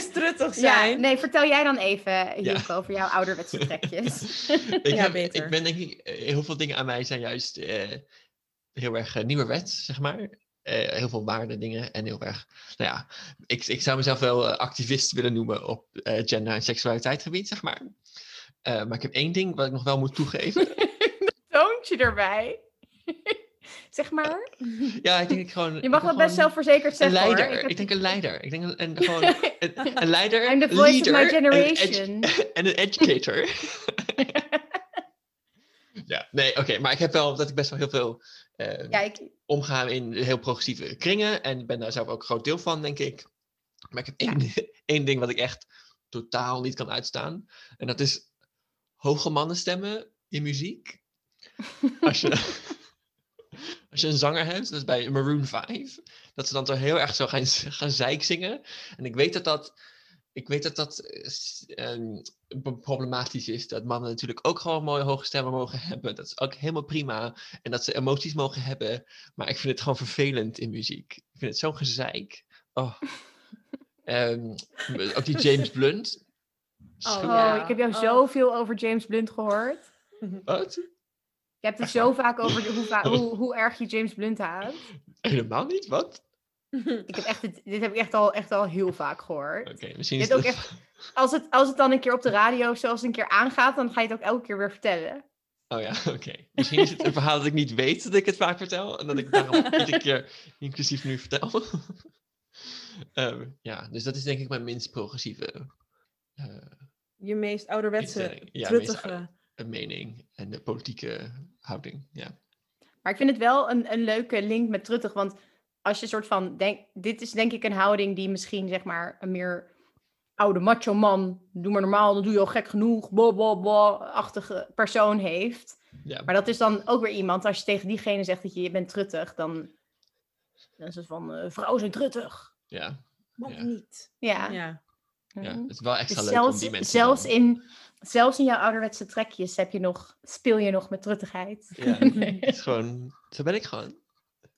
struttig Ja, zijn. nee, vertel jij dan even, Hilke, over jouw ouderwetse trekjes. ik, Ja, heb, beter. ik ben denk ik, eh, heel veel dingen aan mij zijn juist eh, heel erg uh, nieuwerwets, zeg maar. Eh, heel veel waarde dingen en heel erg, nou ja, ik, ik zou mezelf wel eh, activist willen noemen op eh, gender- en seksualiteitsgebied, zeg maar. Eh, maar ik heb één ding wat ik nog wel moet toegeven. Toontje erbij. Zeg maar. Ja, ik denk ik gewoon... Je mag dat best zelfverzekerd Een zeggen hoor. leider. Ik heb- Ik denk een leider. Ik denk een, een, gewoon een, een leider, I'm the voice leader, of my een generation. en een educator. ja, nee, oké. maar ik heb wel dat ik best wel heel veel eh, Ja, ik, omga in heel progressieve kringen. En ben daar zelf ook een groot deel van, denk ik. Maar ik heb één, één ding wat ik echt totaal niet kan uitstaan. En dat is hoge mannenstemmen in muziek. Als je, als je een zanger hebt, dat is bij Maroon 5, dat ze dan toch heel erg zo gaan, gaan zeik zingen. En ik weet dat dat, ik weet dat, dat eh, ehm, problematisch is. Dat mannen natuurlijk ook gewoon mooie hoge stemmen mogen hebben. Dat is ook helemaal prima. En dat ze emoties mogen hebben. Maar ik vind het gewoon vervelend in muziek. Ik vind het zo'n gezeik. Oh. Ehm, ook die James Blunt. Oh, oh, ja. ik heb jou Oh. zoveel over James Blunt gehoord. Wat? Je hebt het zo vaak over de- hoe, va- hoe, hoe erg je James Blunt haat. Helemaal niet? Wat? Ik heb echt, dit, dit heb ik echt al, echt al heel vaak gehoord. Oké, misschien Je is hebt het... ook echt- Als het, als het dan een keer op de radio zoals een keer aangaat, dan ga je het ook elke keer weer vertellen. Oh ja, oké. Misschien is het een verhaal dat ik niet weet dat ik het vaak vertel. En dat ik daarom iedere keer inclusief nu vertel. Ehm, ja, dus dat is denk ik mijn minst progressieve eh, Je meest ouderwetse. Ja, truttige... mening en de politieke houding. Ja. Maar ik vind het wel een, een leuke link met Truttig. Want als je soort van denkt, dit is denk ik een houding die misschien zeg maar een meer oude macho man, doe maar normaal, dan doe je al gek genoeg, blah blah blah, achtige persoon heeft. Ja. Maar dat is dan ook weer iemand, als je tegen diegene zegt dat je, je bent truttig, dan, dan is het van, eh, vrouwen zijn truttig. Ja. Mag Ja. niet. Ja. Ja. Ja, Mhm. het is wel Dus extra leuk om zelfs, die mensen zelfs, dan- in, zelfs in jouw ouderwetse trekjes heb je nog, speel je nog met truttigheid. Ja, het is gewoon... Zo ben ik gewoon. Zo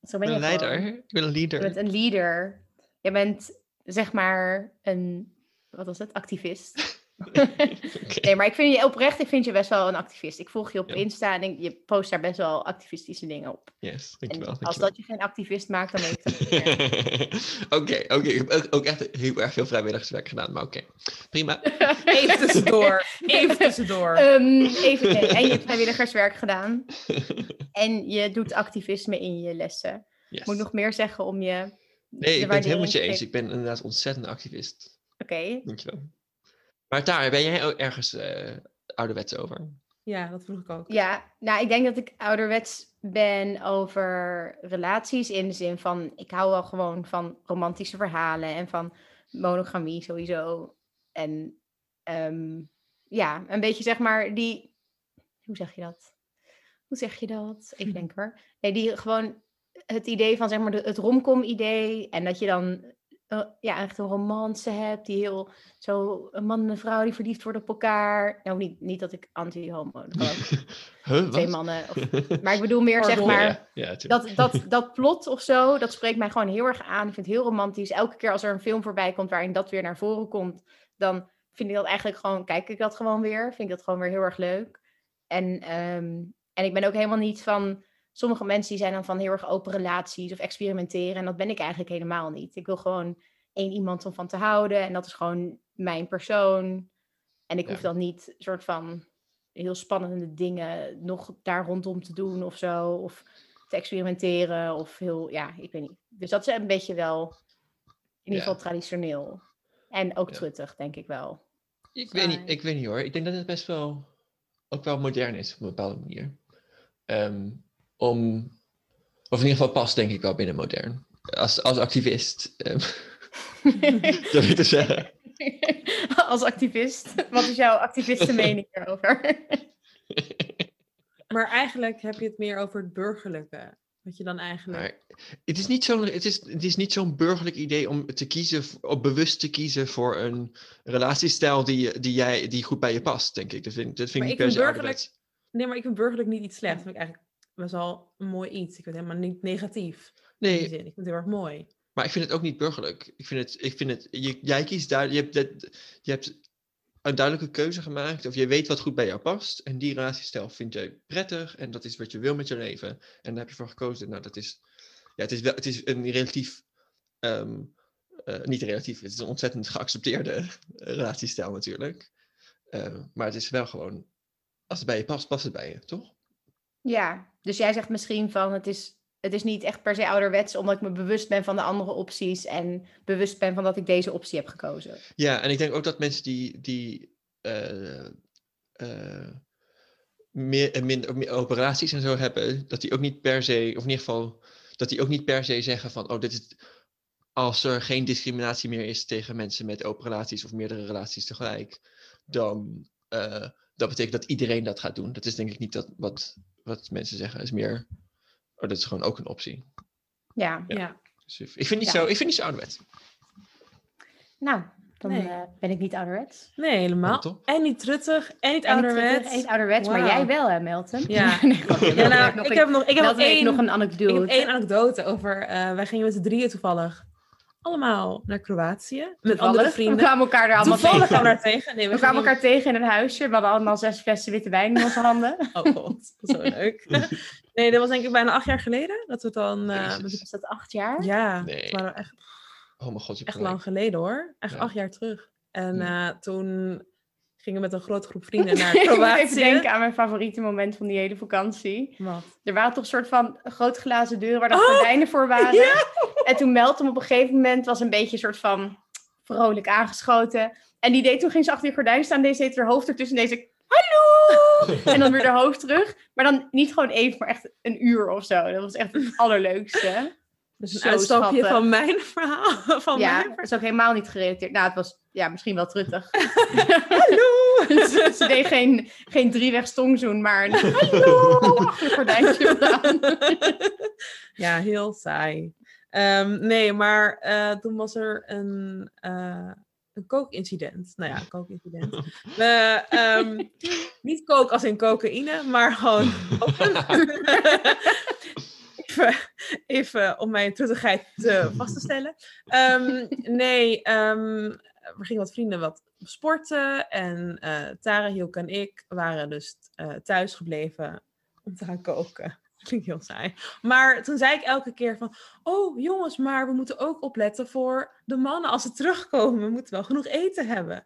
Ik ben ben je een leider. gewoon. Ik ben een leader. Je bent een leader. Je bent zeg maar een, wat was het, activist. Nee, maar ik vind je oprecht, ik vind je best wel een activist. Ik volg je op Ja. Insta en ik- je post daar best wel activistische dingen op. Yes, En dankjewel. als dankjewel. dat je geen activist maakt, dan weet ik dat niet meer. Oké, oké. Ik heb ook, ook echt heel erg veel vrijwilligerswerk gedaan, maar oké. Prima. Even tussendoor. Even tussendoor. Ehm, even nee. En je hebt vrijwilligerswerk gedaan. En je doet activisme in je lessen. Yes. Moet ik nog meer zeggen om je. Nee, ik ben het helemaal met je eens. Ik ben inderdaad ontzettend activist. Oké. Dankjewel. Maar daar, ben jij ook ergens eh ouderwets over? Ja, dat vroeg ik ook. Ja, nou, ik denk dat ik ouderwets ben over relaties in de zin van, ik hou wel gewoon van romantische verhalen en van monogamie sowieso. En ehm, ja, een beetje zeg maar die, hoe zeg je dat? Hoe zeg je dat? Even denken hoor. Nee, die gewoon het idee van zeg maar het romcom idee en dat je dan ja, echt een romance hebt die heel zo een man en een vrouw die verliefd worden op elkaar. Nou, niet, niet dat ik anti-homo, Huh, twee mannen. Of, maar ik bedoel meer zeg maar Ja, ja, dat, dat, dat plot of zo, dat spreekt mij gewoon heel erg aan. Ik vind het heel romantisch. Elke keer als er een film voorbij komt waarin dat weer naar voren komt, dan vind ik dat eigenlijk gewoon, kijk ik dat gewoon weer. Vind ik dat gewoon weer heel erg leuk. En, ehm, en ik ben ook helemaal niet van, sommige mensen die zijn dan van heel erg open relaties of experimenteren. En dat ben ik eigenlijk helemaal niet. Ik wil gewoon één iemand om van te houden. En dat is gewoon mijn persoon. En ik Ja. hoef dan niet soort van heel spannende dingen nog daar rondom te doen of zo. Of te experimenteren. Of heel, ja, ik weet niet. Dus dat is een beetje wel, in ieder Ja. geval traditioneel. En ook Ja. truttig, denk ik wel. Ik weet, niet, ik weet niet hoor. Ik denk dat het best wel ook wel modern is op een bepaalde manier. Ehm, om, of in ieder geval past denk ik wel binnen modern. Als, als activist. ehm durf ik te zeggen. Als activist. Wat is jouw activistenmening erover? Maar eigenlijk heb je het meer over het burgerlijke. Wat je dan eigenlijk... Maar het is niet zo'n het is, het is niet zo'n burgerlijk idee om te kiezen, of bewust te kiezen voor een relatiestijl die, die, jij, die goed bij je past, denk ik. Dat vind, dat vind Maar ik ik niet per vind se burgerlijk-. Nee, maar ik vind burgerlijk niet iets slecht. Dat vind ik eigenlijk best wel een mooi iets. Ik vind het helemaal niet negatief. In die Nee, zin. Ik vind het heel erg mooi. Maar ik vind het ook niet burgerlijk. Ik vind het, ik vind het je, jij kiest daar, je hebt, dat- je hebt een duidelijke keuze gemaakt, of je weet wat goed bij jou past, en die relatiestijl vind jij prettig, en dat is wat je wil met je leven, en daar heb je voor gekozen. Nou, dat is, ja, het is, wel, het is een relatief, ehm, eh, niet relatief, het is een ontzettend geaccepteerde relatiestijl natuurlijk. Eh, maar het is wel gewoon, als het bij je past, past het bij je, toch? Ja, dus jij zegt misschien van het is het is niet echt per se ouderwets, omdat ik me bewust ben van de andere opties en bewust ben van dat ik deze optie heb gekozen. Ja, en ik denk ook dat mensen die, die eh, eh, meer, en minder, meer operaties en zo hebben, dat die ook niet per se, of in ieder geval, dat die ook niet per se zeggen van, oh, dit is, als er geen discriminatie meer is tegen mensen met open relaties of meerdere relaties tegelijk, dan dat betekent dat iedereen dat gaat doen. Dat is denk ik niet dat, wat, wat mensen zeggen. Is meer, oh, dat is gewoon ook een optie. Ja. Ja. Ja. Dus ik vind niet Ja. zo, ik vind niet zo ouderwet. Nou, dan Nee. eh, ben ik niet ouderwets. Nee, helemaal. En niet truttig, en niet En niet ouderwets. Niet ouderwets, maar jij wel, hè, Melton? Ja. nee. Ja, nou, ik heb nog, ik heb nog één, nog een ik heb anekdote. één anekdote over, eh, wij gingen met z'n drieën toevallig allemaal naar Kroatië. Met andere Toevallig. We vrienden. kwamen elkaar daar allemaal Toevallig tegen. we daar tegen. Nee, We kwamen elkaar tegen in een huisje. We hadden allemaal zes flessen witte wijn in onze handen. Oh god, zo leuk. nee, dat was denk ik bijna acht jaar geleden. Dat we dan... eh, met Was dat acht jaar? Ja, Nee. het waren echt, Oh mijn god, je echt gelijk. lang geleden hoor. Echt Ja. acht jaar terug. En eh, toen gingen met een grote groep vrienden naar ik Kroatië. even denken aan mijn favoriete moment van die hele vakantie. Wat? Er waren toch een soort van grote glazen deuren waar de Oh, gordijnen voor waren. ja. En toen Melton op een gegeven moment was een beetje een soort van vrolijk aangeschoten. En die deed toen ging ze achter die gordijn staan. Deze deed haar hoofd ertussen. En deze hallo! En dan weer haar hoofd terug. Maar dan niet gewoon even, maar echt een uur of zo. Dat was echt het allerleukste. Dus een Zo uitstapje schattig. van mijn verhaal. Van ja, mijn dat is ook helemaal niet gerelateerd. Nou, het was ja, misschien wel truttig. Hallo! ze, deed geen, geen drieweg maar hallo gordijntje ja, heel saai. Ehm, nee, maar eh, toen was er een, eh een kookincident. Nou ja, een kookincident. We, ehm, niet kook als in cocaïne, maar gewoon even, even om mijn truttigheid vast te stellen. Ehm, nee, ehm, we gingen wat vrienden wat sporten. En eh Tara, Hielke en ik waren dus eh, thuis gebleven om te gaan koken. Klinkt heel saai. Maar toen zei ik elke keer van... Oh, jongens, maar we moeten ook opletten voor de mannen als ze terugkomen. We moeten wel genoeg eten hebben.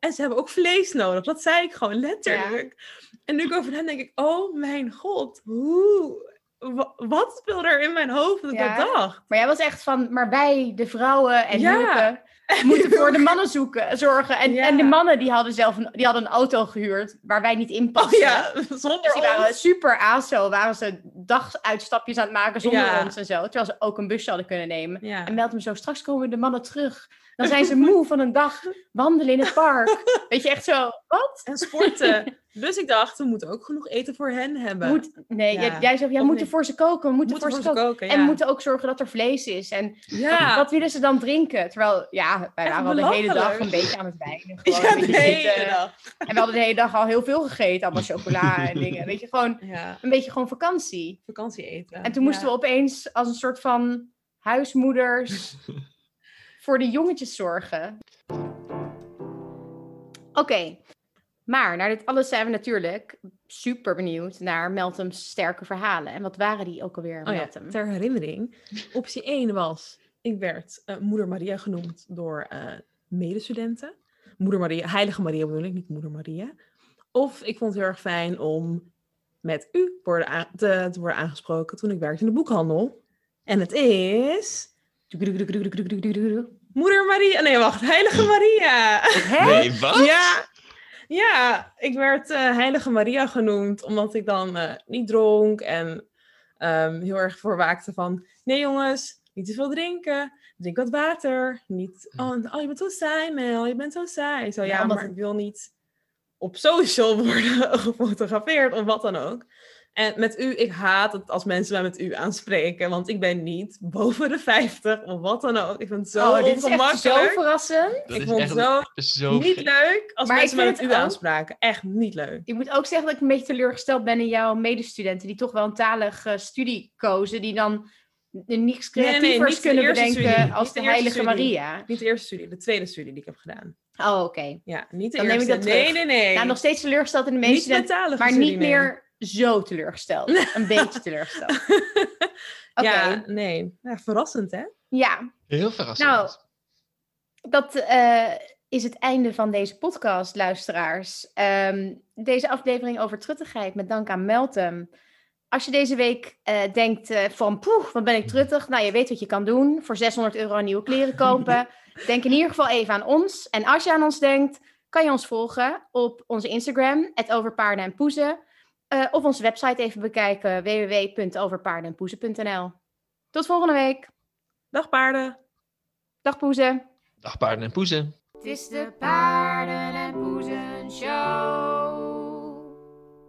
En ze hebben ook vlees nodig. Dat zei ik gewoon letterlijk. En nu ik over hen denk ik... Oh, mijn god. Hoe... wa- Wat speelde er in mijn hoofd dat ik dat dacht? Maar jij was echt van, maar wij, de vrouwen en Ja. Moeten voor de mannen zoeken, zorgen. En, Ja. en de mannen die hadden zelf een, die hadden een auto gehuurd waar wij niet in Oh pasten. ja, zonder Dus die waren ons. super aso, waren ze daguitstapjes aan het maken zonder Ja. ons en zo. Terwijl ze ook een busje hadden kunnen nemen. En meld me zo, straks komen de mannen terug. Dan zijn ze moe van een dag wandelen in het park. Weet je, echt zo, wat? En sporten. dus ik dacht, we moeten ook genoeg eten voor hen hebben. Moet, nee, Ja. jij, jij zei, jij moet voor ze koken, we moeten, Moeten voor ze koken. ja. En we moeten ook zorgen dat er vlees is. En ja. wat willen ze dan drinken? Terwijl, ja, wij waren al de hele dag een beetje aan het wijnen. Gewoon ja, de hele dag. En we hadden de hele dag al heel veel gegeten. Allemaal chocola en dingen. Weet je, gewoon een beetje gewoon vakantie. vakantie eten. En toen moesten we opeens als een soort van huismoeders voor de jongetjes zorgen. Oké, maar naar dit alles zijn we natuurlijk super benieuwd naar Meltem's sterke verhalen. En wat waren die ook alweer, Oh ja, Meltem? ter herinnering. Optie 1 was, ik werd eh, Moeder Maria genoemd door eh, medestudenten. Moeder Maria, Heilige Maria bedoel ik, niet Moeder Maria. Of ik vond het heel erg fijn om met u worden te, te worden aangesproken toen ik werkte in de boekhandel. En het is... Moeder Maria... Nee, wacht. Heilige Maria. Hè? Nee, wat? Ja, ja, ik werd eh, Heilige Maria genoemd omdat ik dan eh, niet dronk en ehm, heel erg voorwaakte van... Nee jongens, niet te veel drinken. Drink wat water. Niet, oh, oh je bent zo saai Mel, je bent zo saai. Zo, Ja, maar het- ik wil niet op social worden gefotografeerd of wat dan ook. En met u, ik haat het als mensen mij met u aanspreken, want ik ben niet boven de 50 of wat dan ook. Ik vind het zo oh, dit is echt zo verrassend. Dat ik vond echt het zo zo niet leuk als Maar mensen mij met u ook- aanspraken. Echt niet leuk. Ik moet ook zeggen dat ik een beetje teleurgesteld ben in jouw medestudenten, die toch wel een talige studie kozen, die dan niks nee, creatievers niet kunnen eerste bedenken studie. als Niet de de eerste Heilige studie. Maria. Niet de eerste studie, de tweede studie die ik heb gedaan. Oh, oké. Ja, niet de Dan neem ik eerste. dat terug. nee, nee, nee. Nou, nog steeds teleurgesteld in de niet medestudenten, maar studie, niet nee. meer zo teleurgesteld. Een beetje teleurgesteld. Oké. Ja, nee. Ja, verrassend, hè? Ja, Heel verrassend. Nou, dat eh, is het einde van deze podcast, luisteraars. Ehm, deze aflevering over truttigheid met dank aan Meltem. als je deze week eh, denkt eh, van poeh, wat ben ik truttig. Nou, je weet wat je kan doen. Voor 600 euro nieuwe kleren kopen. Denk in ieder geval even aan ons. En als je aan ons denkt, kan je ons volgen op onze Instagram, het Overpaarden en Poezen. Eh, of onze website even bekijken, www.overpaardenenpoezen.nl. Tot volgende week. Dag paarden. Dag Poezen. Dag paarden en poezen. Het is de paarden en poezen show.